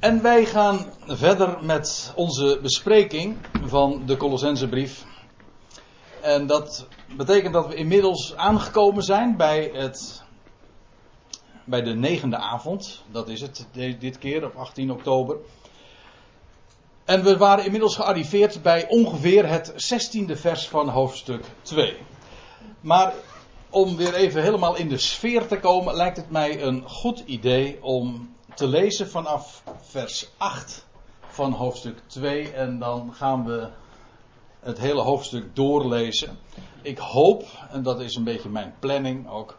En wij gaan verder met onze bespreking van de Colossensebrief. En dat betekent dat we inmiddels aangekomen zijn bij, het, bij de negende avond. Dat is het dit keer op 18 oktober. En we waren inmiddels gearriveerd bij ongeveer het 16e vers van hoofdstuk 2. Maar om weer even helemaal in de sfeer te komen, lijkt het mij een goed idee om te lezen vanaf vers 8 van hoofdstuk 2 en dan gaan we het hele hoofdstuk doorlezen. Ik hoop, en dat is een beetje mijn planning ook,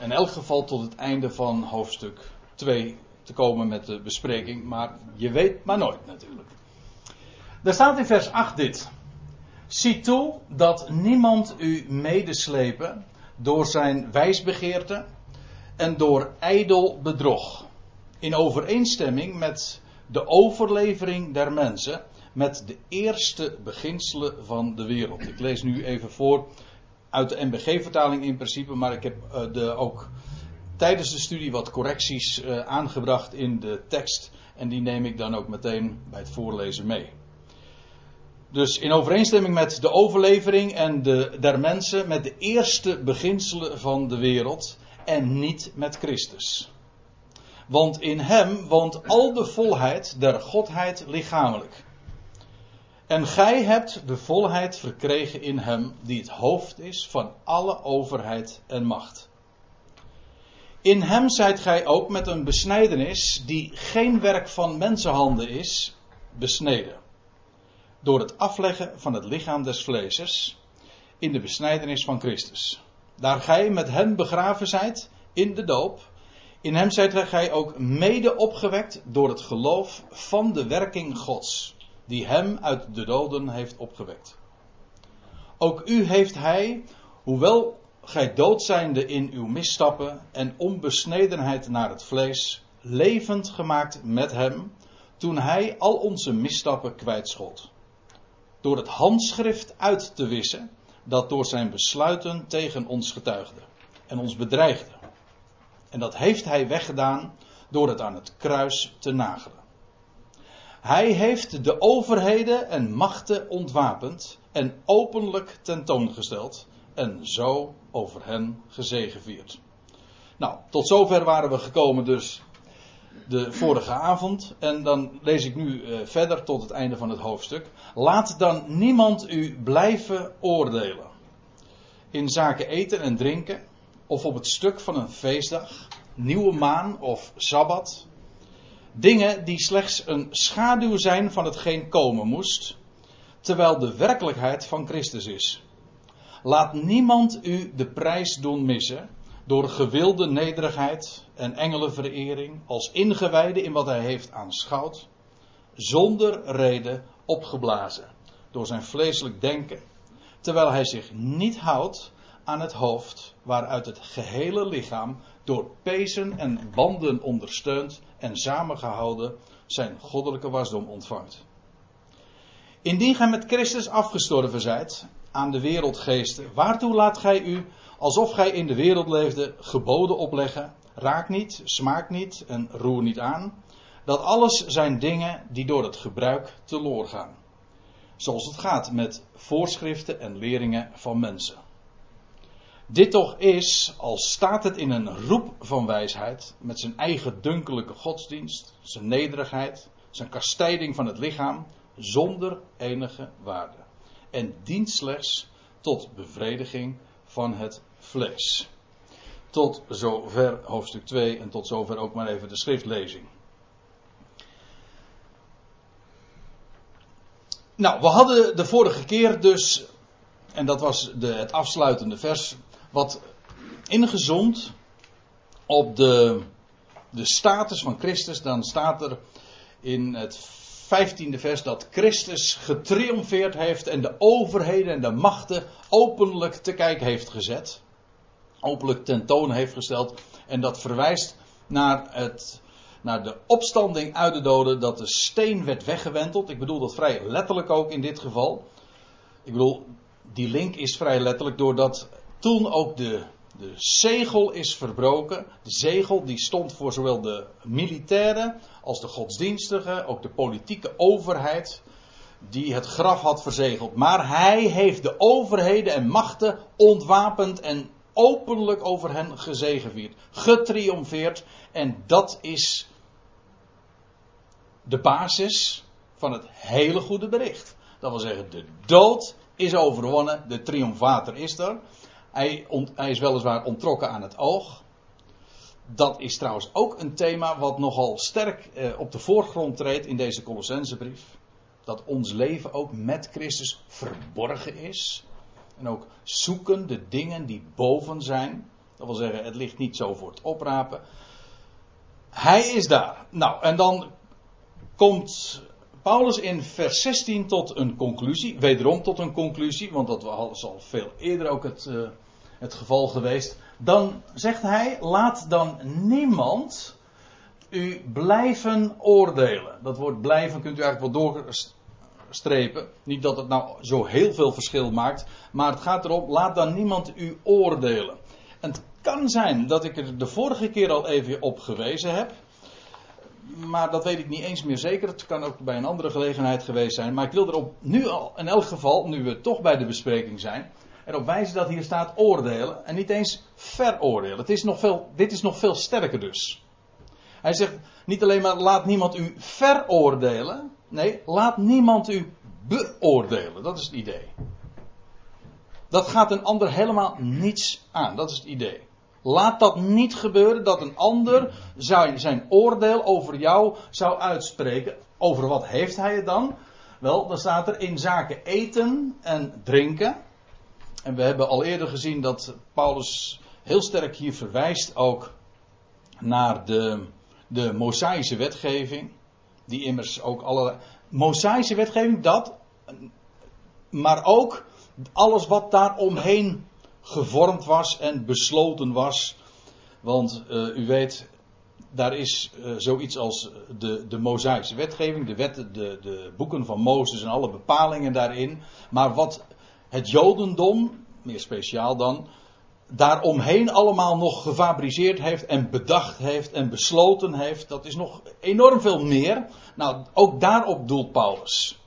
in elk geval tot het einde van hoofdstuk 2 te komen met de bespreking, maar je weet maar nooit natuurlijk. Er staat in vers 8 dit. Zie toe dat niemand u medeslepen door zijn wijsbegeerte en door ijdel bedrog in overeenstemming met de overlevering der mensen, met de eerste beginselen van de wereld. Ik lees nu even voor uit de MBG-vertaling in principe, maar ik heb uh, de, ook tijdens de studie wat correcties uh, aangebracht in de tekst en die neem ik dan ook meteen bij het voorlezen mee. Dus in overeenstemming met de overlevering en de, der mensen, met de eerste beginselen van de wereld en niet met Christus. Want in hem woont al de volheid der Godheid lichamelijk. En gij hebt de volheid verkregen in hem, die het hoofd is van alle overheid en macht. In hem zijt gij ook met een besnijdenis, die geen werk van mensenhanden is, besneden. Door het afleggen van het lichaam des vleeses in de besnijdenis van Christus. Daar gij met hem begraven zijt in de doop in hem zijt gij ook mede opgewekt door het geloof van de werking Gods, die hem uit de doden heeft opgewekt. Ook u heeft hij, hoewel gij dood zijnde in uw misstappen en onbesnedenheid naar het vlees, levend gemaakt met hem, toen hij al onze misstappen kwijtschot. Door het handschrift uit te wissen, dat door zijn besluiten tegen ons getuigde en ons bedreigde. En dat heeft hij weggedaan door het aan het kruis te nagelen. Hij heeft de overheden en machten ontwapend en openlijk tentoongesteld en zo over hen gezegevierd. Nou, tot zover waren we gekomen dus de vorige avond. En dan lees ik nu uh, verder tot het einde van het hoofdstuk. Laat dan niemand u blijven oordelen. In zaken eten en drinken of op het stuk van een feestdag, nieuwe maan of sabbat. Dingen die slechts een schaduw zijn van hetgeen komen moest, terwijl de werkelijkheid van Christus is. Laat niemand u de prijs doen missen door gewilde nederigheid en engelenverering als ingewijde in wat hij heeft aanschouwd, zonder reden opgeblazen door zijn vleeselijk denken, terwijl hij zich niet houdt aan het hoofd, waaruit het gehele lichaam door pezen en banden ondersteund en samengehouden zijn goddelijke wasdom ontvangt. Indien gij met Christus afgestorven zijt aan de wereldgeesten, waartoe laat gij u, alsof gij in de wereld leefde, geboden opleggen? Raak niet, smaak niet en roer niet aan. Dat alles zijn dingen die door het gebruik teloor gaan. Zoals het gaat met voorschriften en leringen van mensen. Dit toch is, als staat het in een roep van wijsheid, met zijn eigen dunkelijke godsdienst, zijn nederigheid, zijn kastijding van het lichaam, zonder enige waarde. En dient slechts tot bevrediging van het vlees. Tot zover hoofdstuk 2 en tot zover ook maar even de schriftlezing. Nou, we hadden de vorige keer dus, en dat was de, het afsluitende vers, wat ingezond op de, de status van Christus, dan staat er in het vijftiende vers dat Christus getriomfeerd heeft en de overheden en de machten openlijk te kijk heeft gezet. Openlijk tentoon heeft gesteld. En dat verwijst naar, het, naar de opstanding uit de doden, dat de steen werd weggewenteld. Ik bedoel dat vrij letterlijk ook in dit geval. Ik bedoel, die link is vrij letterlijk doordat toen ook de De zegel is verbroken. De zegel die stond voor zowel de militairen als de godsdienstige, ook de politieke overheid, die het graf had verzegeld. Maar hij heeft de overheden en machten ontwapend en openlijk over hen gezegevierd, getriomfeerd. En dat is de basis van het hele goede bericht. Dat wil zeggen, de dood is overwonnen, de triomfator is er. Hij, hij, is weliswaar ontrokken aan het oog. Dat is trouwens ook een thema wat nogal sterk eh, op de voorgrond treedt in deze Colossensebrief. Dat ons leven ook met Christus verborgen is. En ook zoeken de dingen die boven zijn. Dat wil zeggen, het ligt niet zo voor het oprapen. Hij is daar. Nou, en dan komt Paulus in vers 16 tot een conclusie. Wederom tot een conclusie, want dat was al veel eerder ook het, uh, het geval geweest. Dan zegt hij: laat dan niemand u blijven oordelen. Dat woord blijven kunt u eigenlijk wel doorstrepen. Niet dat het nou zo heel veel verschil maakt, maar het gaat erom: laat dan niemand u oordelen. En het kan zijn dat ik er de vorige keer al even op gewezen heb maar dat weet ik niet eens meer zeker. Het kan ook bij een andere gelegenheid geweest zijn. Maar ik wil erop nu al, in elk geval, nu we toch bij de bespreking zijn, erop wijzen dat hier staat oordelen en niet eens veroordelen. Het is nog veel, dit is nog veel sterker dus. Hij zegt niet alleen maar laat niemand u veroordelen. Nee, laat niemand u beoordelen. Dat is het idee. Dat gaat een ander helemaal niets aan. Dat is het idee. Laat dat niet gebeuren dat een ander zijn, zijn oordeel over jou zou uitspreken. Over wat heeft hij het dan? Wel, dan staat er in zaken eten en drinken. En we hebben al eerder gezien dat Paulus heel sterk hier verwijst ook naar de, de Mosaïsche wetgeving. Die immers ook alle. Mosaïsche wetgeving, dat. Maar ook alles wat daar omheen gevormd was en besloten was. Want uh, u weet, daar is uh, zoiets als de, de Mosaïsche wetgeving, de, wetten, de, de boeken van Mozes en alle bepalingen daarin. Maar wat het Jodendom, meer speciaal dan, daaromheen allemaal nog gefabriceerd heeft en bedacht heeft en besloten heeft, dat is nog enorm veel meer. Nou, ook daarop doelt Paulus.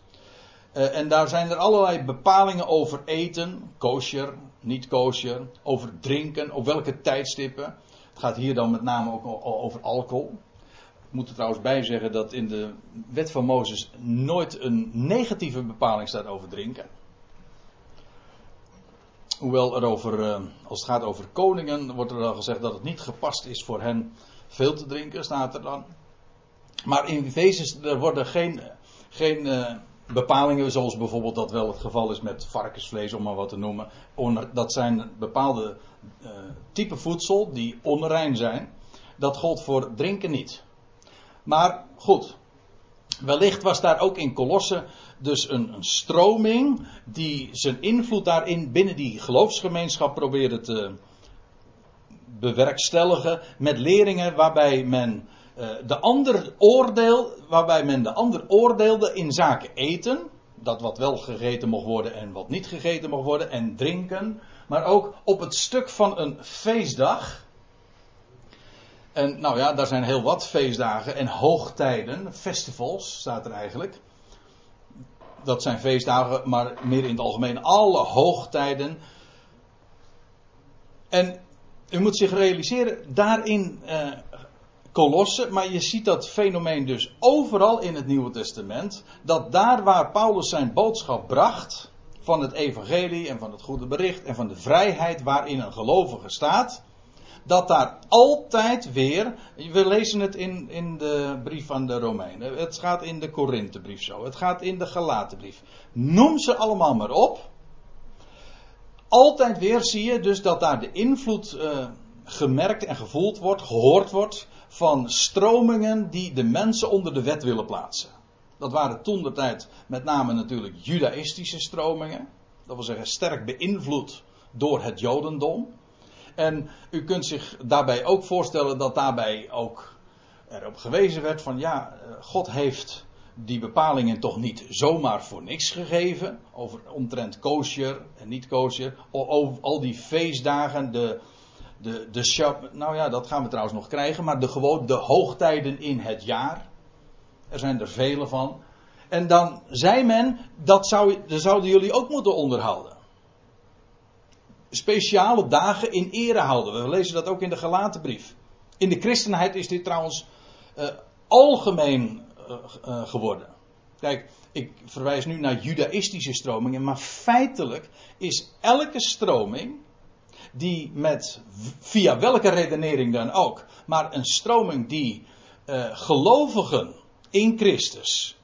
Uh, en daar zijn er allerlei bepalingen over eten, kosher, niet kosher, over drinken, op welke tijdstippen. Het gaat hier dan met name ook over alcohol. Ik moet er trouwens bij zeggen dat in de wet van Mozes nooit een negatieve bepaling staat over drinken. Hoewel er over, eh, als het gaat over koningen, wordt er al gezegd dat het niet gepast is voor hen veel te drinken, staat er dan. Maar in wezen, er worden geen, geen uh, bepalingen, zoals bijvoorbeeld dat wel het geval is met varkensvlees, om maar wat te noemen. Dat zijn bepaalde uh, type voedsel die onrein zijn. Dat gold voor drinken niet. Maar goed, wellicht was daar ook in Kolossen dus een, een stroming die zijn invloed daarin binnen die geloofsgemeenschap probeerde te bewerkstelligen met leringen waarbij men uh, de ander oordeel, waarbij men de ander oordeelde in zaken eten, dat wat wel gegeten mocht worden en wat niet gegeten mocht worden, en drinken, maar ook op het stuk van een feestdag. En nou ja, daar zijn heel wat feestdagen en hoogtijden, festivals staat er eigenlijk. Dat zijn feestdagen, maar meer in het algemeen alle hoogtijden. En u moet zich realiseren, daarin uh, Kolossen, maar je ziet dat fenomeen dus overal in het Nieuwe Testament. Dat daar waar Paulus zijn boodschap bracht, van het evangelie en van het goede bericht en van de vrijheid waarin een gelovige staat, dat daar altijd weer, we lezen het in, in de brief aan de Romeinen, het gaat in de Korinthebrief zo, het gaat in de Galatenbrief. Noem ze allemaal maar op. Altijd weer zie je dus dat daar de invloed uh, gemerkt en gevoeld wordt, gehoord wordt van stromingen die de mensen onder de wet willen plaatsen. Dat waren toen de tijd met name natuurlijk judaïstische stromingen. Dat wil zeggen sterk beïnvloed door het jodendom. En u kunt zich daarbij ook voorstellen dat daarbij ook erop gewezen werd van ja, eh, God heeft die bepalingen toch niet zomaar voor niks gegeven. Over omtrent kosher en niet kosher. Over al die feestdagen, de, de, de, nou ja, dat gaan we trouwens nog krijgen, maar de, gewoon de hoogtijden in het jaar. Er zijn er vele van. En dan zei men, dat, zou, dat zouden jullie ook moeten onderhouden. Speciale dagen in ere houden. We lezen dat ook in de Galatenbrief. In de christenheid is dit trouwens uh, algemeen uh, uh, geworden. Kijk, ik verwijs nu naar judaïstische stromingen, maar feitelijk is elke stroming die met via welke redenering dan ook, maar een stroming die gelovigen in Christus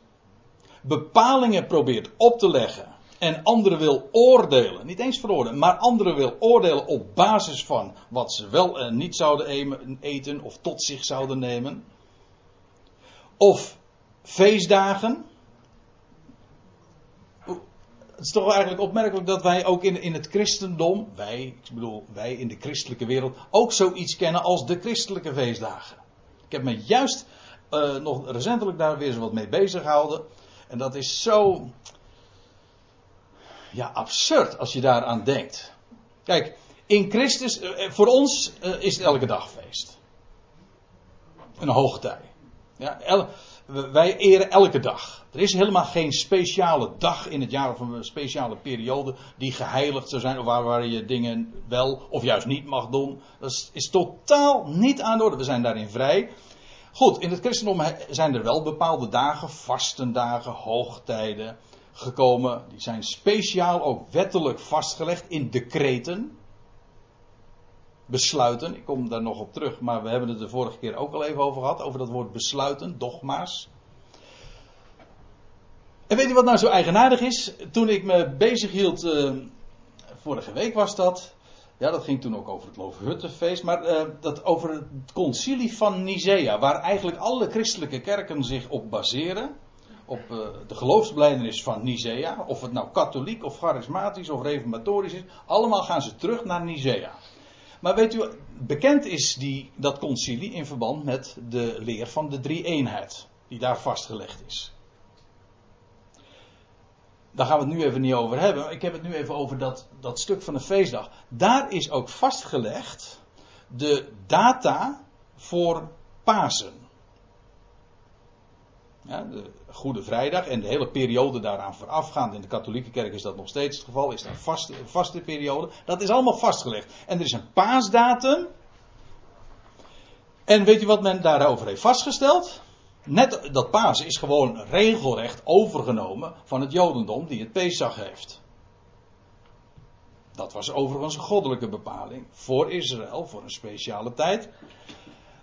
bepalingen probeert op te leggen en anderen wil oordelen, niet eens veroordelen, maar anderen wil oordelen op basis van wat ze wel en niet zouden eten of tot zich zouden nemen, of feestdagen. Het is toch eigenlijk opmerkelijk dat wij ook in, in het christendom, wij, ik bedoel wij in de christelijke wereld, ook zoiets kennen als de christelijke feestdagen. Ik heb me juist uh, nog recentelijk daar weer eens wat mee bezig gehouden. En dat is zo. Ja, absurd als je daaraan denkt. Kijk, in Christus, eh, voor ons eh, is het elke dag feest. Een hoogtij. Ja, wij eren elke dag. Er is helemaal geen speciale dag in het jaar of een speciale periode die geheiligd zou zijn. Of waar, waar je dingen wel of juist niet mag doen. Dat is, is totaal niet aan de orde. We zijn daarin vrij. Goed, in het christendom zijn er wel bepaalde dagen, vastendagen, hoogtijden gekomen. Die zijn speciaal ook wettelijk vastgelegd in decreten. Besluiten, ik kom daar nog op terug, maar we hebben het de vorige keer ook al even over gehad, over dat woord besluiten, dogma's. En weet je wat nou zo eigenaardig is? Toen ik me bezig hield, uh, vorige week was dat, ja, dat ging toen ook over het Loofhuttenfeest, maar uh, dat over het concilie van Nicea, waar eigenlijk alle christelijke kerken zich op baseren. Op uh, de geloofsbelijdenis van Nicea, of het nou katholiek of charismatisch of reformatorisch is, allemaal gaan ze terug naar Nicea. Maar weet u, bekend is die, dat concilie in verband met de leer van de drie-eenheid, die daar vastgelegd is daar gaan we het nu even niet over hebben. Ik heb het nu even over dat, dat stuk van de feestdag. Daar is ook vastgelegd de data voor Pasen. Ja, de Goede Vrijdag en de hele periode daaraan voorafgaand. In de katholieke kerk is dat nog steeds het geval. Is daar vaste, vaste periode. Dat is allemaal vastgelegd. En er is een paasdatum. En weet je wat men daarover heeft vastgesteld? Net dat Pasen is gewoon regelrecht overgenomen van het Jodendom die het Pesach heeft. Dat was overigens een goddelijke bepaling voor Israël, voor een speciale tijd.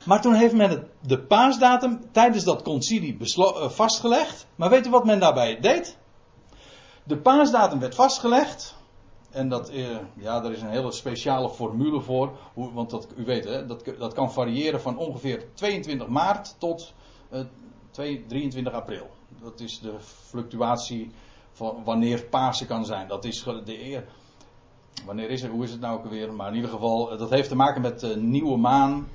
Maar toen heeft men de paasdatum tijdens dat concilie eh, vastgelegd. Maar weet u wat men daarbij deed? De paasdatum werd vastgelegd. En dat, eh, ja, daar is een hele speciale formule voor. Hoe, want dat, u weet, hè, dat, dat kan variëren van ongeveer 22 maart tot 2, 23 april. Dat is de fluctuatie van wanneer Pasen kan zijn. Dat is de eer. Wanneer is het? Hoe is het nou ook weer? Maar in ieder geval, eh, dat heeft te maken met de nieuwe maan.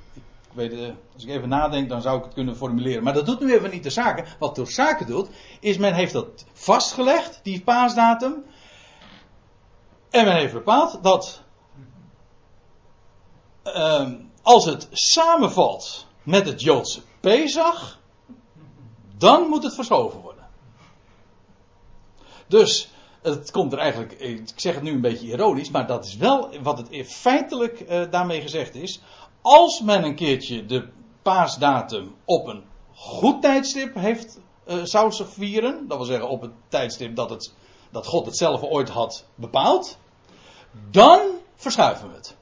Eh, als ik even nadenk, dan zou ik het kunnen formuleren. Maar dat doet nu even niet de zaken. Wat de zaken doet, is men heeft dat vastgelegd, die paasdatum. En men heeft bepaald dat uh, als het samenvalt met het Joodse Pesach, dan moet het verschoven worden. Dus het komt er eigenlijk, ik zeg het nu een beetje ironisch, maar dat is wel wat het feitelijk uh, daarmee gezegd is. Als men een keertje de paasdatum op een goed tijdstip heeft, uh, zou ze vieren, dat wil zeggen op het tijdstip dat, het, dat God het zelf ooit had bepaald, dan verschuiven we het.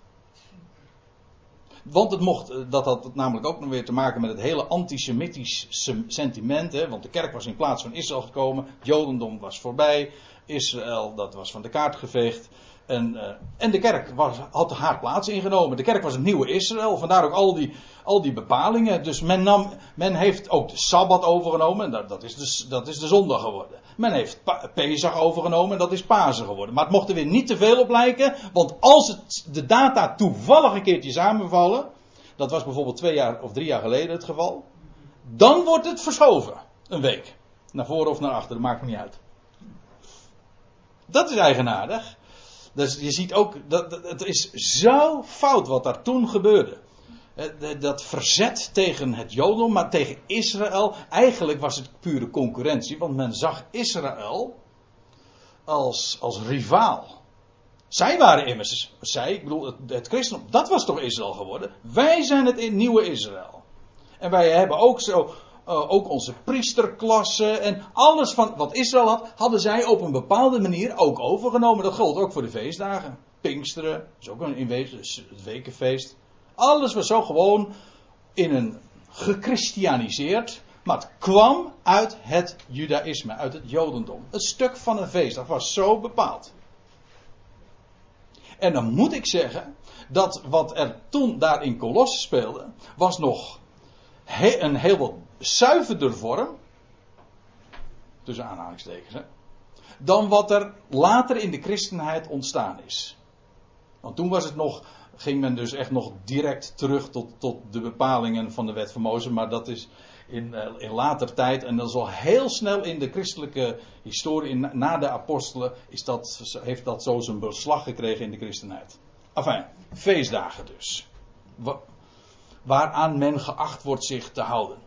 Want het mocht, eh, dat had namelijk ook nog weer te maken met het hele antisemitisch sentiment. Hè, want de kerk was in plaats van Israël gekomen. Jodendom was voorbij. Israël, dat was van de kaart geveegd. En, uh, en de kerk was, had haar plaats ingenomen. De kerk was het nieuwe Israël. Vandaar ook al die, al die bepalingen. Dus men, nam, men heeft ook de Sabbat overgenomen. En dat, dat, is de, dat is de zondag geworden. Men heeft Pesach overgenomen. En dat is Pasen geworden. Maar het mocht er weer niet te veel op lijken. Want als het, de data toevallig een keertje samenvallen. Dat was bijvoorbeeld twee jaar of drie jaar geleden het geval. Dan wordt het verschoven. Een week. Naar voren of naar achter. Dat maakt niet uit. Dat is eigenaardig. Dus je ziet ook, dat, het is zo fout wat daar toen gebeurde. Eh, dat verzet tegen het Jodendom, maar tegen Israël. Eigenlijk was het pure concurrentie, want men zag Israël als, als rivaal. Zij waren immers, zij, ik bedoel, het, het christendom, dat was toch Israël geworden? Wij zijn het nieuwe Israël. En wij hebben ook zo, uh, ook onze priesterklasse en alles van wat Israël had, hadden zij op een bepaalde manier ook overgenomen. Dat geldt ook voor de feestdagen. Pinksteren, is ook een in wezen, het wekenfeest. Alles was zo gewoon in een gechristianiseerd, maar het kwam uit het judaïsme, uit het jodendom. Het stuk van een feestdag was zo bepaald. En dan moet ik zeggen dat wat er toen daar in Colosse speelde, was nog een heel wat zuiverder vorm, tussen aanhalingstekens, hè, dan wat er later in de christenheid ontstaan is. Want toen was het nog, ging men dus echt nog direct terug tot, tot de bepalingen van de wet van Mozes, maar dat is in, uh, in later tijd, en dat is al heel snel in de christelijke historie, na de apostelen, is dat, heeft dat zo zijn beslag gekregen in de christenheid. Enfin, feestdagen dus. Waaraan men geacht wordt zich te houden.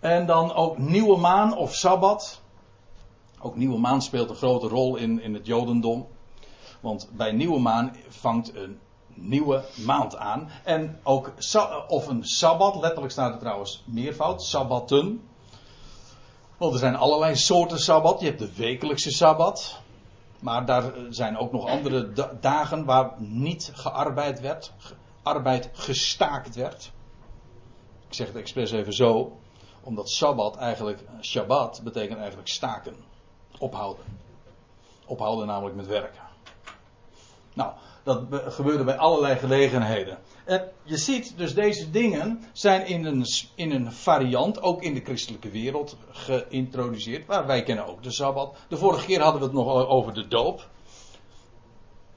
En dan ook nieuwe maan of sabbat. Ook nieuwe maan speelt een grote rol in, in het Jodendom. Want bij nieuwe maan vangt een nieuwe maand aan. En ook, of een sabbat, letterlijk staat er trouwens meervoud, sabbatten. Want er zijn allerlei soorten sabbat. Je hebt de wekelijkse sabbat. Maar daar zijn ook nog andere dagen waar niet gearbeid werd. Arbeid gestaakt werd. Ik zeg het expres even zo. Omdat sabbat eigenlijk, shabbat betekent eigenlijk staken. Ophouden. Ophouden namelijk met werken. Nou, dat gebeurde bij allerlei gelegenheden. En je ziet dus deze dingen zijn in een, in een variant, ook in de christelijke wereld, geïntroduceerd. Waar wij kennen ook de Sabbat. De vorige keer hadden we het nog over de doop.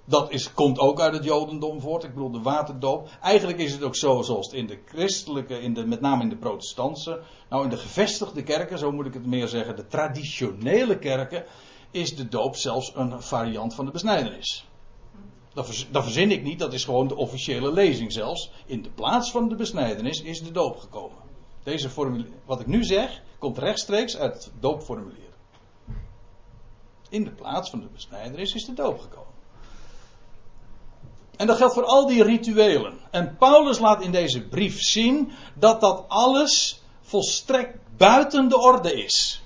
Dat is, komt ook uit het Jodendom voort. Ik bedoel de waterdoop. Eigenlijk is het ook zo zoals het in de christelijke, in de, met name in de protestantse, nou in de gevestigde kerken, zo moet ik het meer zeggen, de traditionele kerken, is de doop zelfs een variant van de besnijdenis. Dat, verzin ik niet, dat is gewoon de officiële lezing zelfs. In de plaats van de besnijdenis is de doop gekomen. Deze wat ik nu zeg, komt rechtstreeks uit het doopformulier. In de plaats van de besnijdenis is de doop gekomen. En dat geldt voor al die rituelen. En Paulus laat in deze brief zien dat dat alles volstrekt buiten de orde is.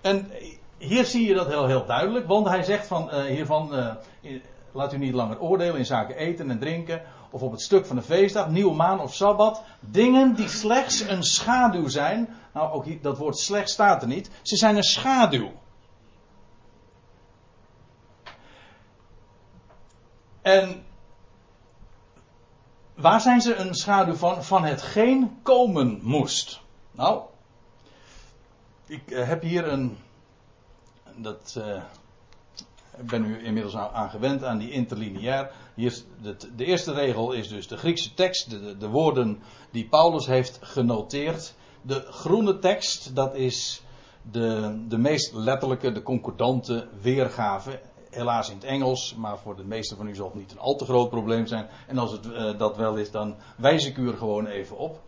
En hier zie je dat heel, heel duidelijk, want hij zegt van, uh, hiervan, uh, Laat u niet langer oordelen in zaken eten en drinken. Of op het stuk van de feestdag, nieuwe maan of sabbat. Dingen die slechts een schaduw zijn. Nou, ook dat woord slechts staat er niet. Ze zijn een schaduw. En waar zijn ze een schaduw van? Van hetgeen komen moest. Nou, ik eh, heb hier een. Dat. Uh, ik ben u inmiddels aan gewend aan die interlineair. Hier de, de, eerste regel is dus de Griekse tekst, de, de, woorden die Paulus heeft genoteerd. De groene tekst, dat is de, de meest letterlijke, de concordante weergave. Helaas in het Engels, maar voor de meeste van u zal het niet een al te groot probleem zijn. En als het uh, dat wel is, dan wijs ik u er gewoon even op.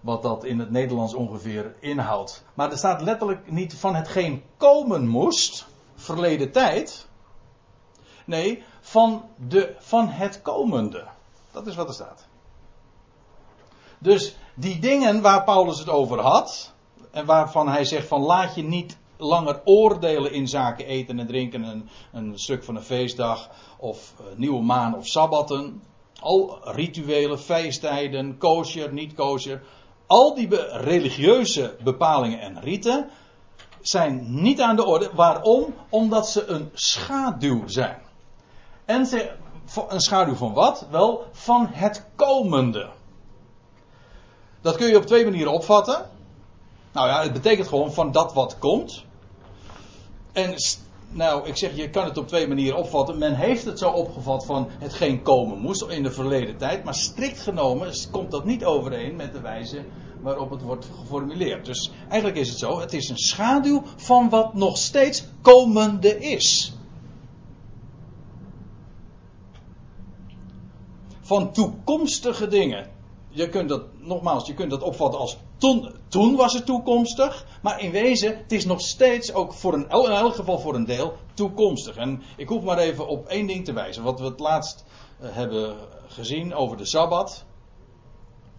Wat dat in het Nederlands ongeveer inhoudt. Maar er staat letterlijk niet van hetgeen komen moest verleden tijd. Nee, van, de, van het komende. Dat is wat er staat. Dus die dingen waar Paulus het over had. En waarvan hij zegt van laat je niet langer oordelen in zaken eten en drinken. Een, een stuk van een feestdag. Of uh, nieuwe maan of sabbatten. Al rituelen, feesttijden, kosher, niet kosher. Al die religieuze bepalingen en riten zijn niet aan de orde. Waarom? Omdat ze een schaduw zijn. En ze, een schaduw van wat? Wel, van het komende. Dat kun je op twee manieren opvatten. Nou ja, het betekent gewoon van dat wat komt. En nou, ik zeg, je kan het op twee manieren opvatten. Men heeft het zo opgevat van hetgeen komen moest in de verleden tijd. Maar strikt genomen komt dat niet overeen met de wijze waarop het wordt geformuleerd. Dus eigenlijk is het zo, het is een schaduw van wat nog steeds komende is. Van toekomstige dingen. Je kunt dat, nogmaals, je kunt dat opvatten als toen, toen was het toekomstig, maar in wezen, het is nog steeds ook voor een, in elk geval voor een deel toekomstig. En ik hoef maar even op één ding te wijzen, wat we het laatst uh, hebben gezien over de Sabbat.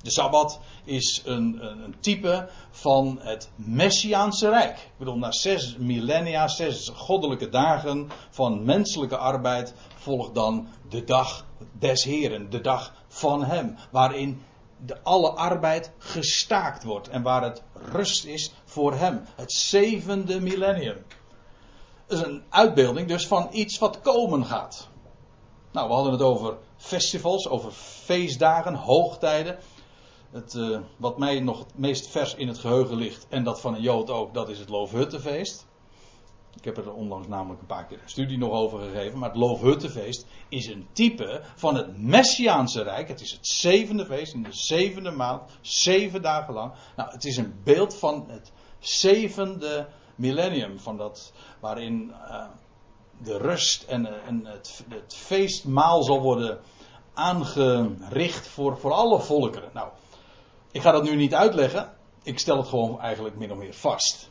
De Sabbat is een, een, een, type van het Messiaanse Rijk. Ik bedoel, na zes millennia, zes goddelijke dagen van menselijke arbeid, volgt dan de dag des Heren, de dag van Hem, waarin de alle arbeid gestaakt wordt en waar het rust is voor Hem. Het zevende millennium. Dat is een uitbeelding dus van iets wat komen gaat. Nou, we hadden het over festivals, over feestdagen, hoogtijden. Het, uh, wat mij nog het meest vers in het geheugen ligt, en dat van een Jood ook, dat is het Loofhuttenfeest. Ik heb er onlangs namelijk een paar keer een studie nog over gegeven. Maar het Loofhuttenfeest is een type van het Messiaanse Rijk. Het is het zevende feest in de zevende maand, zeven dagen lang. Nou, het is een beeld van het zevende millennium. Van dat, waarin uh, de rust en, uh, en het, het, feestmaal zal worden aangericht voor, voor alle volkeren. Nou, ik ga dat nu niet uitleggen. Ik stel het gewoon eigenlijk min of meer vast.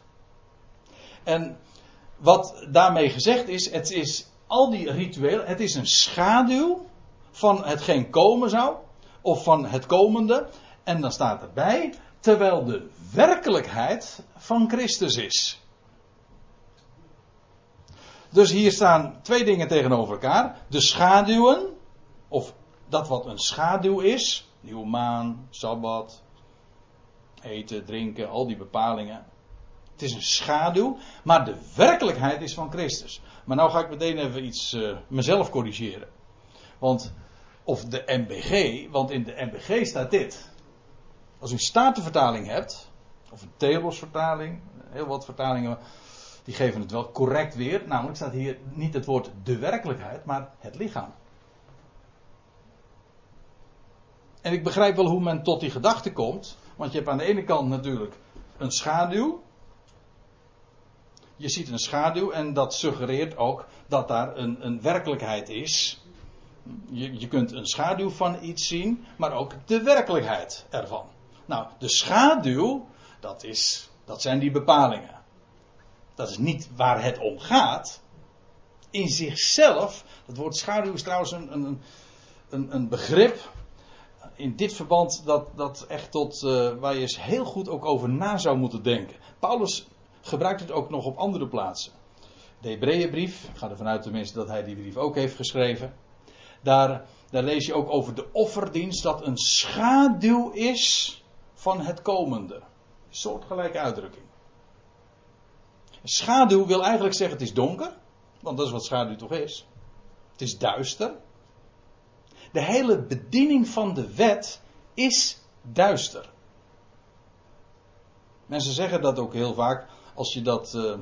En wat daarmee gezegd is, het is al die rituelen, het is een schaduw van hetgeen komen zou, of van het komende. En dan staat erbij, terwijl de werkelijkheid van Christus is. Dus hier staan twee dingen tegenover elkaar. De schaduwen, of dat wat een schaduw is, nieuwe maan, sabbat, eten, drinken, al die bepalingen. Het is een schaduw, maar de werkelijkheid is van Christus. Maar nou ga ik meteen even iets uh, mezelf corrigeren. Want, of de MBG, want in de MBG staat dit. Als u een statenvertaling hebt, of een Telos vertaling, heel wat vertalingen, die geven het wel correct weer. Namelijk staat hier niet het woord de werkelijkheid, maar het lichaam. En ik begrijp wel hoe men tot die gedachte komt. Want je hebt aan de ene kant natuurlijk een schaduw je ziet een schaduw en dat suggereert ook dat daar een, een werkelijkheid is. Je, je kunt een schaduw van iets zien, maar ook de werkelijkheid ervan. Nou, de schaduw, dat, is, dat zijn die bepalingen. Dat is niet waar het om gaat. In zichzelf, het woord schaduw is trouwens een, een, een, een begrip in dit verband dat, dat echt tot uh, waar je eens heel goed ook over na zou moeten denken. Paulus gebruikt het ook nog op andere plaatsen. De Hebreeënbrief, ik ga ervan uit tenminste dat hij die brief ook heeft geschreven. Daar, daar lees je ook over de offerdienst dat een schaduw is van het komende. Soortgelijke uitdrukking. Schaduw wil eigenlijk zeggen het is donker, want dat is wat schaduw toch is. Het is duister. De hele bediening van de wet is duister. Mensen zeggen dat ook heel vaak als je dat. Uh,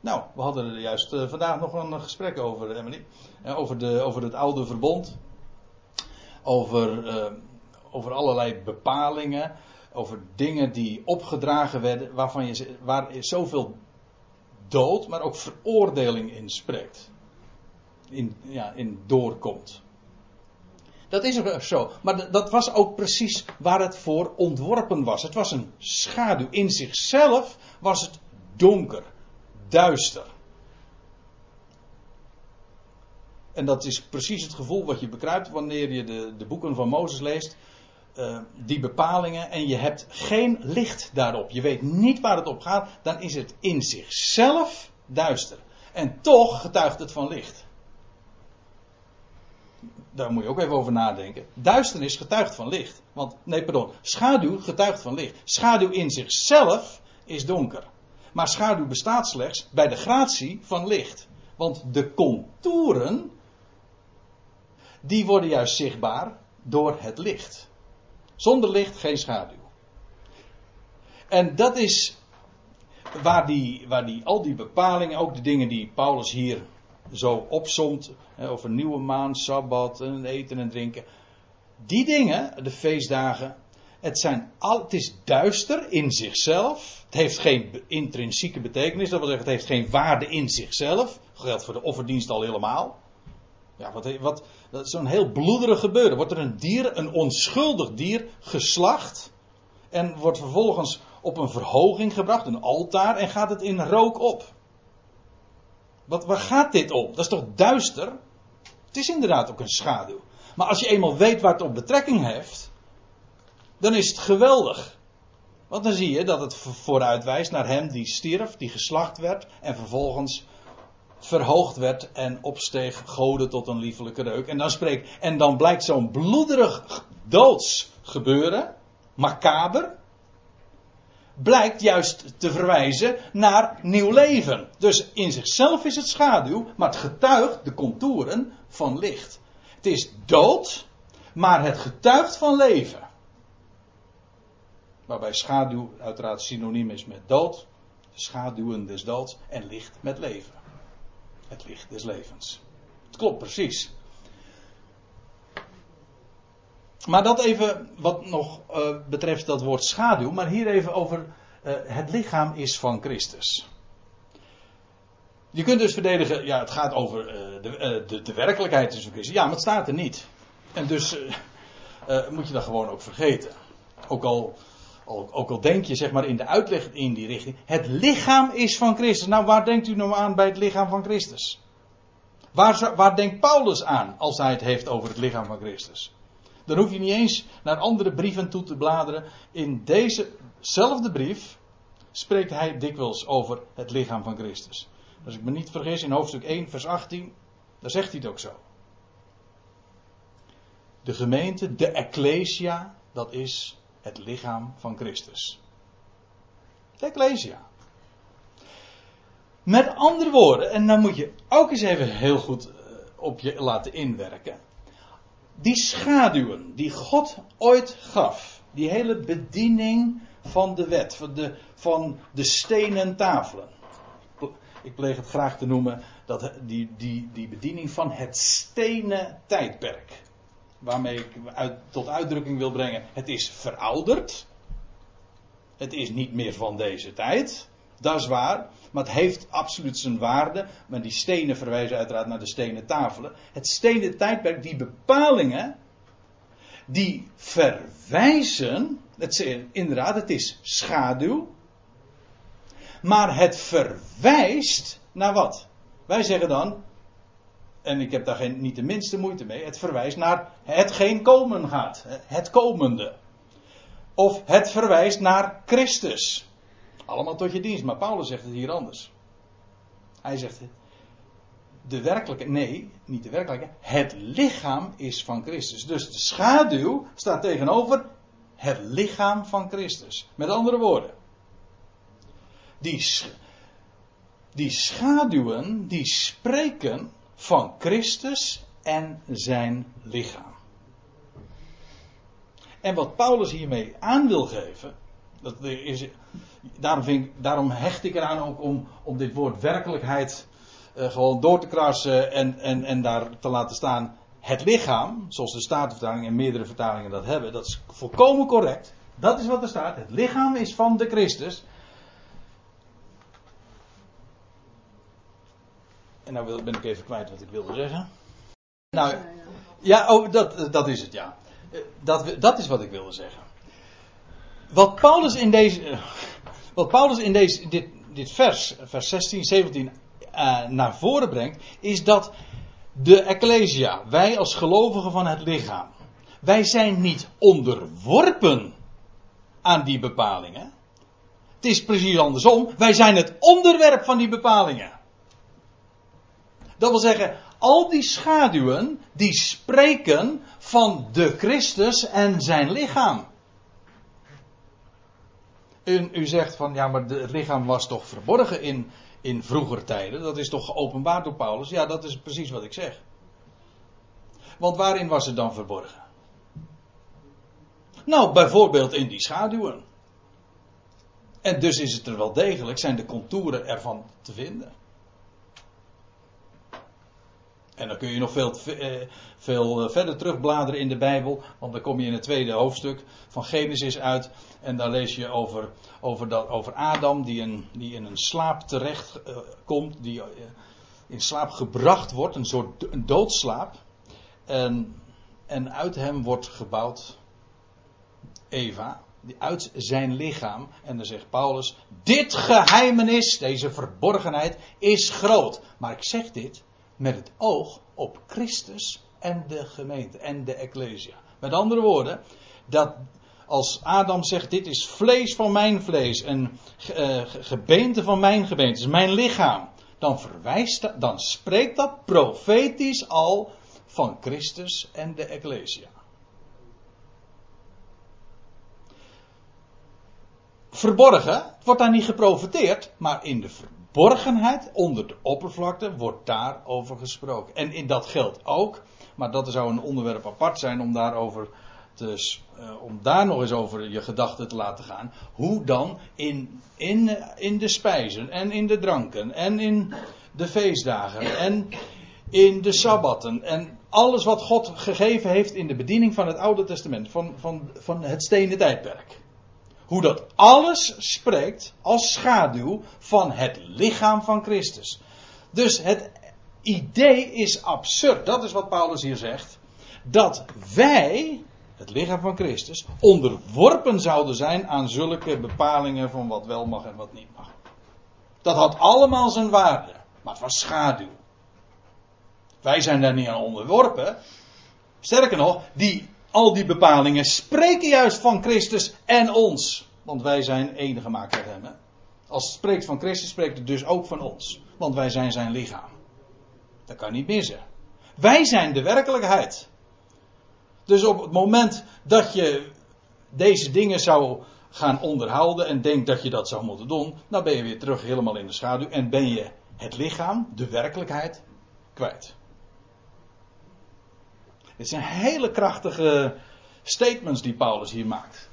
nou, we hadden er juist uh, vandaag nog een gesprek over, Emily. Uh, over, de, over het oude verbond. Over, over allerlei bepalingen. Over dingen die opgedragen werden. Waarvan je, waar zoveel dood, maar ook veroordeling in spreekt. In, ja, in doorkomt. Dat is zo. Maar dat was ook precies waar het voor ontworpen was. Het was een schaduw. In zichzelf was het donker, duister. En dat is precies het gevoel wat je bekruipt wanneer je de, de boeken van Mozes leest. Uh, die bepalingen en je hebt geen licht daarop. Je weet niet waar het op gaat. Dan is het in zichzelf duister. En toch getuigt het van licht. Daar moet je ook even over nadenken. Duisternis getuigt van licht. Want, nee, pardon. Schaduw getuigt van licht. Schaduw in zichzelf is donker. Maar schaduw bestaat slechts bij de gratie van licht. Want de contouren, die worden juist zichtbaar door het licht. Zonder licht geen schaduw. En dat is waar, die, waar die, al die bepalingen, ook de dingen die Paulus hier zo opsomt, over nieuwe maan, sabbat en eten en drinken. Die dingen, de feestdagen, het, zijn is duister in zichzelf. Het heeft geen intrinsieke betekenis. Dat wil zeggen, het heeft geen waarde in zichzelf. Dat geldt voor de offerdienst al helemaal. Ja, wat, wat, is zo'n heel bloederig gebeuren. Wordt er een dier, een onschuldig dier, geslacht. En wordt vervolgens op een verhoging gebracht, een altaar, en gaat het in rook op. Wat, waar gaat dit om? Dat is toch duister? Het is inderdaad ook een schaduw. Maar als je eenmaal weet waar het op betrekking heeft, dan is het geweldig. Want dan zie je dat het vooruit wijst naar hem die stierf, die geslacht werd en vervolgens verhoogd werd en opsteeg goden tot een liefelijke reuk. En dan, spreekt, en dan blijkt zo'n bloederig doods gebeuren, macaber, blijkt juist te verwijzen naar nieuw leven. Dus in zichzelf is het schaduw, maar het getuigt de contouren van licht. Het is dood, maar het getuigt van leven. Waarbij schaduw uiteraard synoniem is met dood, schaduwen des doods en licht met leven. Het licht des levens. Het klopt precies. Maar dat even wat nog uh, betreft dat woord schaduw, maar hier even over uh, het lichaam is van Christus. Je kunt dus verdedigen, ja, het gaat over uh, de, de, de, werkelijkheid is van Christus. Ja, maar het staat er niet. En dus moet je dat gewoon ook vergeten. Ook al, ook al denk je, zeg maar, in de uitleg in die richting. Het lichaam is van Christus. Nou, waar denkt u nou aan bij het lichaam van Christus? Waar, waar denkt Paulus aan als hij het heeft over het lichaam van Christus? Dan hoef je niet eens naar andere brieven toe te bladeren. In dezezelfde brief spreekt hij dikwijls over het lichaam van Christus. Als ik me niet vergis, in hoofdstuk 1, vers 18, daar zegt hij het ook zo. De gemeente, de ecclesia, dat is het lichaam van Christus. De ecclesia. Met andere woorden, en dan moet je ook eens even heel goed eh, op je laten inwerken die schaduwen die God ooit gaf, die hele bediening van de wet, van de, van de stenen tafelen. Ik pleeg het graag te noemen dat die, die, die bediening van het stenen tijdperk. Waarmee ik tot uitdrukking wil brengen: het is verouderd. Het is niet meer van deze tijd. Dat is waar. Maar het heeft absoluut zijn waarde. Maar die stenen verwijzen uiteraard naar de stenen tafelen. Het stenen tijdperk, die bepalingen. Die verwijzen. Het, inderdaad, het is schaduw. Maar het verwijst naar wat? Wij zeggen dan. En ik heb daar geen, niet de minste moeite mee. Het verwijst naar hetgeen komen gaat. Het komende. Of het verwijst naar Christus. Allemaal tot je dienst. Maar Paulus zegt het hier anders. Hij zegt de werkelijke, nee, niet de werkelijke. Het lichaam is van Christus. Dus de schaduw staat tegenover het lichaam van Christus. Met andere woorden. Die, die schaduwen, die spreken van Christus en zijn lichaam. En wat Paulus hiermee aan wil geven, dat is, daarom, vind daarom hecht ik eraan ook om, om dit woord werkelijkheid uh, gewoon door te krassen en, en, en daar te laten staan. Het lichaam, zoals de Statenvertaling en meerdere vertalingen dat hebben, dat is volkomen correct. Dat is wat er staat. Het lichaam is van de Christus. En nou ben ik even kwijt wat ik wilde zeggen. Nou, ja, oh, dat, dat is het, ja. Eh, dat, dat is wat ik wilde zeggen. Wat Paulus in deze, wat Paulus in deze, dit, dit vers, vers 16, 17, uh, naar voren brengt, is dat de Ecclesia, wij als gelovigen van het lichaam, wij zijn niet onderworpen aan die bepalingen. Het is precies andersom, wij zijn het onderwerp van die bepalingen. Dat wil zeggen, al die schaduwen, die spreken van de Christus en zijn lichaam. U, u zegt van ja, maar het lichaam was toch verborgen in, in vroegere tijden. Dat is toch geopenbaard door Paulus? Ja, dat is precies wat ik zeg. Want waarin was het dan verborgen? Nou, bijvoorbeeld in die schaduwen. En dus is het er wel degelijk, zijn de contouren ervan te vinden. En dan kun je nog veel, eh, veel eh, verder terugbladeren in de Bijbel. Want dan kom je in het tweede hoofdstuk van Genesis uit. En daar lees je over, over, dat, over Adam die, een, die in een slaap terecht uh, komt. Die, in slaap gebracht wordt, een soort doodslaap. En, en uit hem wordt gebouwd Eva, die uit zijn lichaam. En dan zegt Paulus: Dit geheimenis, deze verborgenheid, is groot. Maar ik zeg dit met het oog op Christus en de gemeente en de Ecclesia. Met andere woorden, dat als Adam zegt: Dit is vlees van mijn vlees en uh, gebeente van mijn gebeente, is mijn lichaam. Dan verwijst dat, dan spreekt dat profetisch al van Christus en de Ecclesia. Verborgen, het wordt daar niet geprofiteerd, maar in de verborgenheid, onder de oppervlakte, wordt daarover gesproken. En in dat geldt ook, maar dat zou een onderwerp apart zijn om daarover uh, om daar nog eens over je gedachten te laten gaan. Hoe dan in, in, in de spijzen en in de dranken en in de feestdagen en in de sabbatten en alles wat God gegeven heeft in de bediening van het Oude Testament, van, van, van het stenen tijdperk. Hoe dat alles spreekt als schaduw van het lichaam van Christus. Dus het idee is absurd. Dat is wat Paulus hier zegt. Dat wij, het lichaam van Christus, onderworpen zouden zijn aan zulke bepalingen van wat wel mag en wat niet mag. Dat had allemaal zijn waarde. Maar het was schaduw. Wij zijn daar niet aan onderworpen. Sterker nog, die al die bepalingen spreken juist van Christus en ons. Want wij zijn één gemaakt met hem. Als het spreekt van Christus, spreekt het dus ook van ons. Want wij zijn zijn lichaam. Dat kan niet missen. Wij zijn de werkelijkheid. Dus op het moment dat je deze dingen zou gaan onderhouden en denkt dat je dat zou moeten doen, dan ben je weer terug helemaal in de schaduw en ben je het lichaam, de werkelijkheid, kwijt. Dit zijn hele krachtige statements die Paulus hier maakt.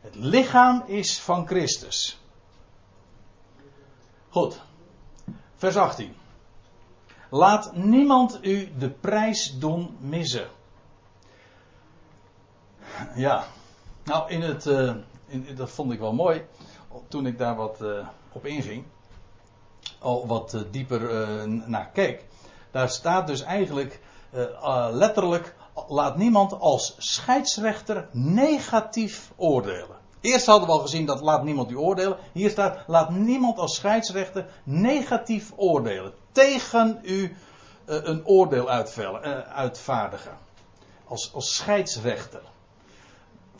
Het lichaam is van Christus. Goed. Vers 18. Laat niemand u de prijs doen missen. Ja. Nou, in het, uh, in, dat vond ik wel mooi. Toen ik daar wat uh, op inging. Al wat uh, dieper naar keek. Daar staat dus eigenlijk letterlijk laat niemand als scheidsrechter negatief oordelen. Eerst hadden we al gezien dat laat niemand u oordelen. Hier staat laat niemand als scheidsrechter negatief oordelen. Tegen u uh, een oordeel uitvaardigen. Als, als scheidsrechter.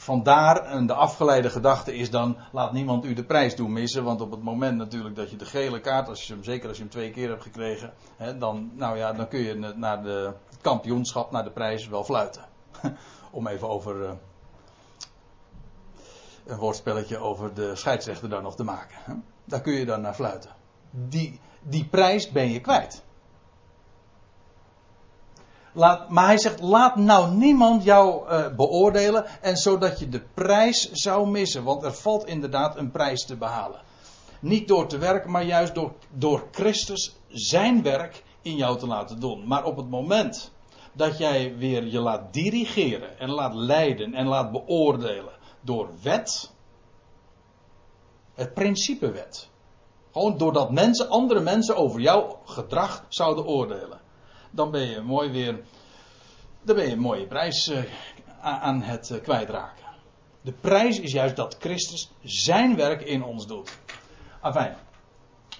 Vandaar, de afgeleide gedachte is dan, laat niemand u de prijs doen missen. Want op het moment natuurlijk dat je de gele kaart, als je hem, zeker als je hem twee keer hebt gekregen, hè, dan, nou ja, dan kun je naar de kampioenschap, naar de prijs wel fluiten. Om even over uh, een woordspelletje over de scheidsrechter dan nog te maken. Hè. Daar kun je dan naar fluiten. Die, die prijs ben je kwijt. Laat, maar hij zegt, laat nou niemand jou uh, beoordelen en zodat je de prijs zou missen. Want er valt inderdaad een prijs te behalen. Niet door te werken, maar juist door, door Christus zijn werk in jou te laten doen. Maar op het moment dat jij weer je laat dirigeren en laat leiden en laat beoordelen door wet, het principewet. Gewoon doordat mensen, andere mensen over jouw gedrag zouden oordelen dan ben je mooi weer. Dan ben je een mooie prijs uh, aan het uh, kwijtraken. De prijs is juist dat Christus zijn werk in ons doet. Enfin,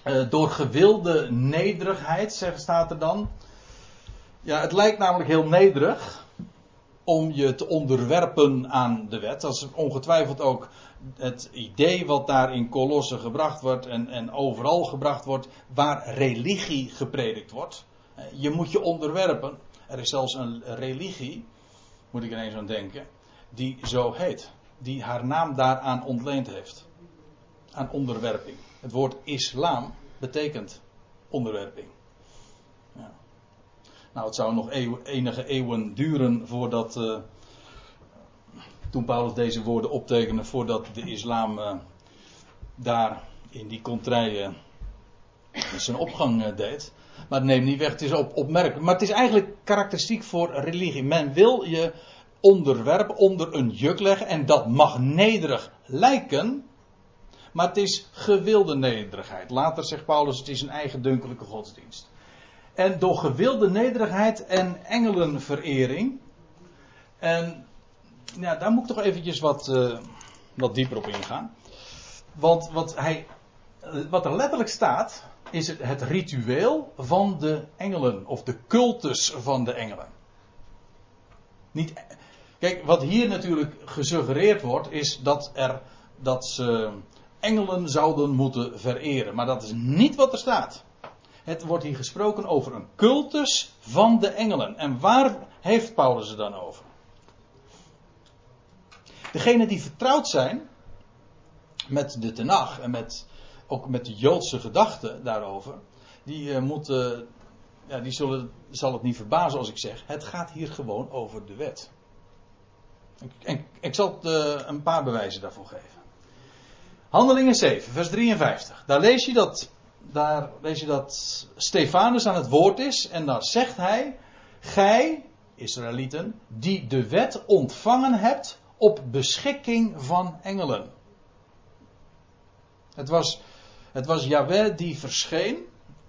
uh, door gewilde nederigheid, zegt, staat er dan. Ja, het lijkt namelijk heel nederig om je te onderwerpen aan de wet. Dat is ongetwijfeld ook het idee wat daar in Kolossen gebracht wordt en, en overal gebracht wordt, waar religie gepredikt wordt. Je moet je onderwerpen. Er is zelfs een religie, moet ik ineens aan denken, die zo heet. Die haar naam daaraan ontleend heeft. Aan onderwerping. Het woord islam betekent onderwerping. Ja. Nou, het zou nog enige eeuwen duren voordat. Uh, toen Paulus deze woorden optekende, voordat de islam uh, daar in die contraien zijn opgang deed. Maar neem niet weg, het is op, opmerkelijk. Maar het is eigenlijk karakteristiek voor religie. Men wil je onderwerpen, onder een juk leggen. En dat mag nederig lijken. Maar het is gewilde nederigheid. Later zegt Paulus, het is een eigen dunkelijke godsdienst. En door gewilde nederigheid en engelenverering. En ja, daar moet ik toch eventjes wat, uh, wat dieper op ingaan. Want wat, hij, wat er letterlijk staat, is het, het ritueel van de engelen. Of de cultus van de engelen. Niet, kijk, wat hier natuurlijk gesuggereerd wordt, is dat, er, dat ze engelen zouden moeten vereren. Maar dat is niet wat er staat. Het wordt hier gesproken over een cultus van de engelen. En waar heeft Paulus het dan over? Degenen die vertrouwd zijn met de Tenach en met, ook met de Joodse gedachten daarover, die uh, moeten, ja, die zullen, zal het niet verbazen als ik zeg, het gaat hier gewoon over de wet. En ik zal uh, een paar bewijzen daarvoor geven. Handelingen 7, vers 53. Daar lees je dat, daar lees je dat Stefanus aan het woord is en dan zegt hij, gij, Israëlieten, die de wet ontvangen hebt op beschikking van engelen. Het was, het was Yahweh die verscheen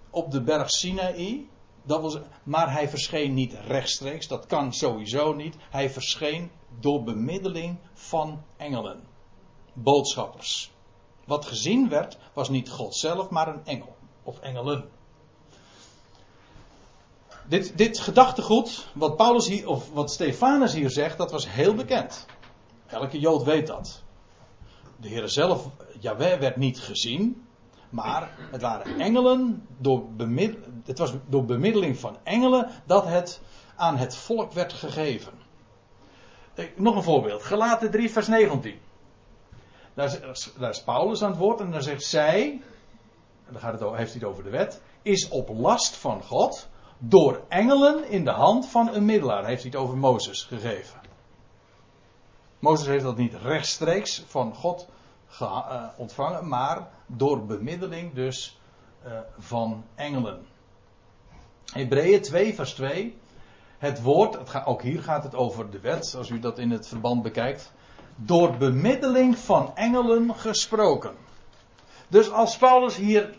op de berg Sinaï. Dat was, maar hij verscheen niet rechtstreeks, dat kan sowieso niet. Hij verscheen door bemiddeling van engelen, boodschappers. Wat gezien werd, was niet God zelf, maar een engel of engelen. Dit, dit gedachtegoed, wat Paulus hier, of wat Stefanus hier zegt, dat was heel bekend. Elke Jood weet dat. De Heer zelf, Jaweh, werd niet gezien. Maar het waren engelen, door het was door bemiddeling van engelen dat het aan het volk werd gegeven. Eh, nog een voorbeeld. Gelaten 3 vers 19. Daar is, Paulus aan het woord en dan zegt zij, en dan gaat het, heeft hij het over de wet, is op last van God door engelen in de hand van een middelaar. Heeft hij het over Mozes gegeven. Mozes heeft dat niet rechtstreeks van God uh, ontvangen, maar door bemiddeling dus uh, van engelen. Hebreeën 2, vers 2. Het woord, het ook hier gaat het over de wet, als u dat in het verband bekijkt. Door bemiddeling van engelen gesproken. Dus als Paulus hier,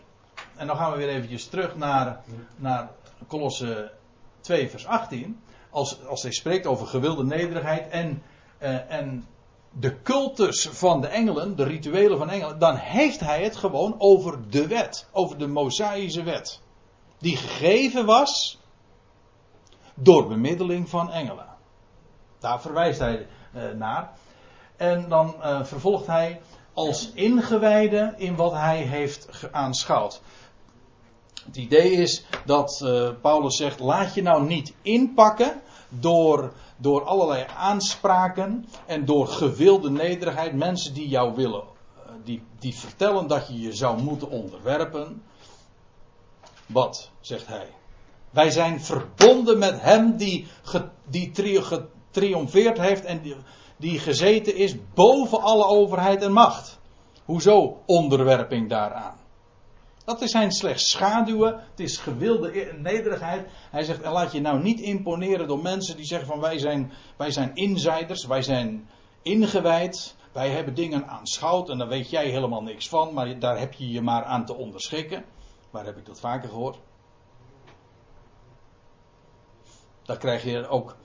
en dan gaan we weer eventjes terug naar, naar Colosse 2, vers 18. Als, als hij spreekt over gewilde nederigheid en uh, en de cultus van de engelen, de rituelen van engelen, dan heeft hij het gewoon over de wet, over de Mosaïsche wet. Die gegeven was door bemiddeling van engelen. Daar verwijst hij uh, naar. En dan uh, vervolgt hij als ingewijde in wat hij heeft aanschouwd. Het idee is dat uh, Paulus zegt: laat je nou niet inpakken door door allerlei aanspraken en door gewilde nederigheid, mensen die jou willen, eh, die, die vertellen dat je je zou moeten onderwerpen. Wat, zegt hij? Wij zijn verbonden met hem die, die getriomfeerd heeft en die, die gezeten is boven alle overheid en macht. Hoezo onderwerping daaraan? Dat zijn slechts schaduwen. Het is gewilde nederigheid. Hij zegt: laat je nou niet imponeren door mensen die zeggen: van wij zijn, wij zijn insiders, wij zijn ingewijd. Wij hebben dingen aanschouwd en daar weet jij helemaal niks van, maar daar heb je je maar aan te onderschikken. Waar heb ik dat vaker gehoord? Daar krijg je ook.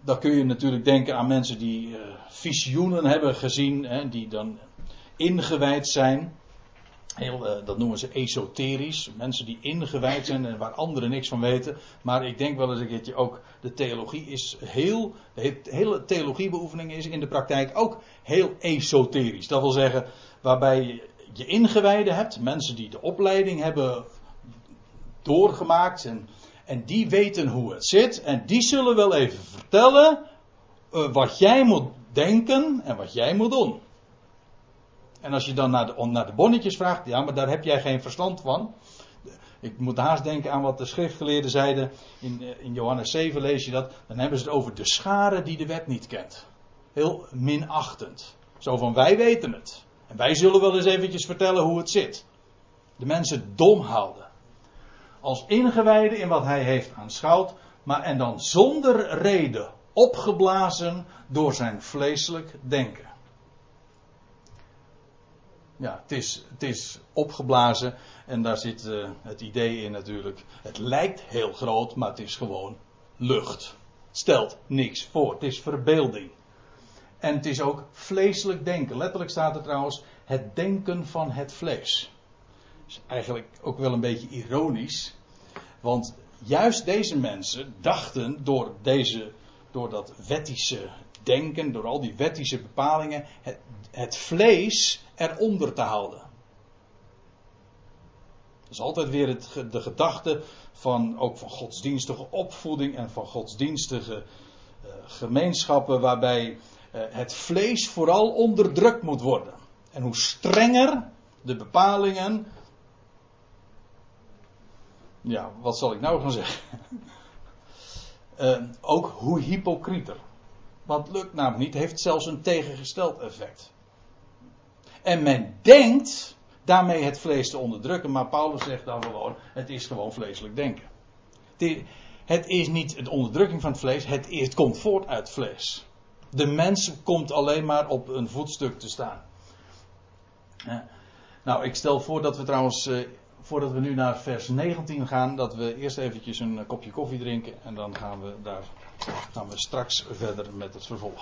Dan kun je natuurlijk denken aan mensen die uh, visioenen hebben gezien, hè, die dan ingewijd zijn. Heel, uh, dat noemen ze esoterisch. Mensen die ingewijd zijn en waar anderen niks van weten. Maar ik denk wel eens een keertje ook, de theologie is heel, de hele theologiebeoefening is in de praktijk ook heel esoterisch. Dat wil zeggen, waarbij je ingewijden hebt, mensen die de opleiding hebben doorgemaakt en, en die weten hoe het zit. En die zullen wel even vertellen uh, wat jij moet denken en wat jij moet doen. En als je dan naar de, naar de bonnetjes vraagt, ja, maar daar heb jij geen verstand van. Ik moet haast denken aan wat de schriftgeleerden zeiden. In, eh, in Johannes 7 lees je dat. Dan hebben ze het over de schare die de wet niet kent. Heel minachtend. Zo van wij weten het. En wij zullen wel eens eventjes vertellen hoe het zit. De mensen dom houden. Als ingewijden in wat hij heeft aanschouwd. Maar en dan zonder reden opgeblazen door zijn vleeselijk denken. Ja, het is, het is opgeblazen en daar zit uh, het idee in natuurlijk. Het lijkt heel groot, maar het is gewoon lucht. Stelt niks voor. Het is verbeelding. En het is ook vleeselijk denken. Letterlijk staat er trouwens het denken van het vlees. Is eigenlijk ook wel een beetje ironisch. Want juist deze mensen dachten door, deze, door dat wettische denken, door al die wettische bepalingen, het, het vlees eronder te houden. Dat is altijd weer het, de gedachte van ook van godsdienstige opvoeding en van godsdienstige uh, gemeenschappen waarbij uh, het vlees vooral onderdrukt moet worden. En hoe strenger de bepalingen. Ja, wat zal ik nou gaan zeggen? uh, ook hoe hypocrieter. Het lukt namelijk niet, heeft zelfs een tegengesteld effect. En men denkt daarmee het vlees te onderdrukken, maar Paulus zegt dan gewoon: het is gewoon vleeselijk denken. Het is niet de onderdrukking van het vlees, het, komt voort uit vlees. De mens komt alleen maar op een voetstuk te staan. Nou, ik stel voor dat we trouwens, eh, voordat we nu naar vers 19 gaan, dat we eerst eventjes een kopje koffie drinken en dan gaan we daar gaan we straks verder met het vervolg.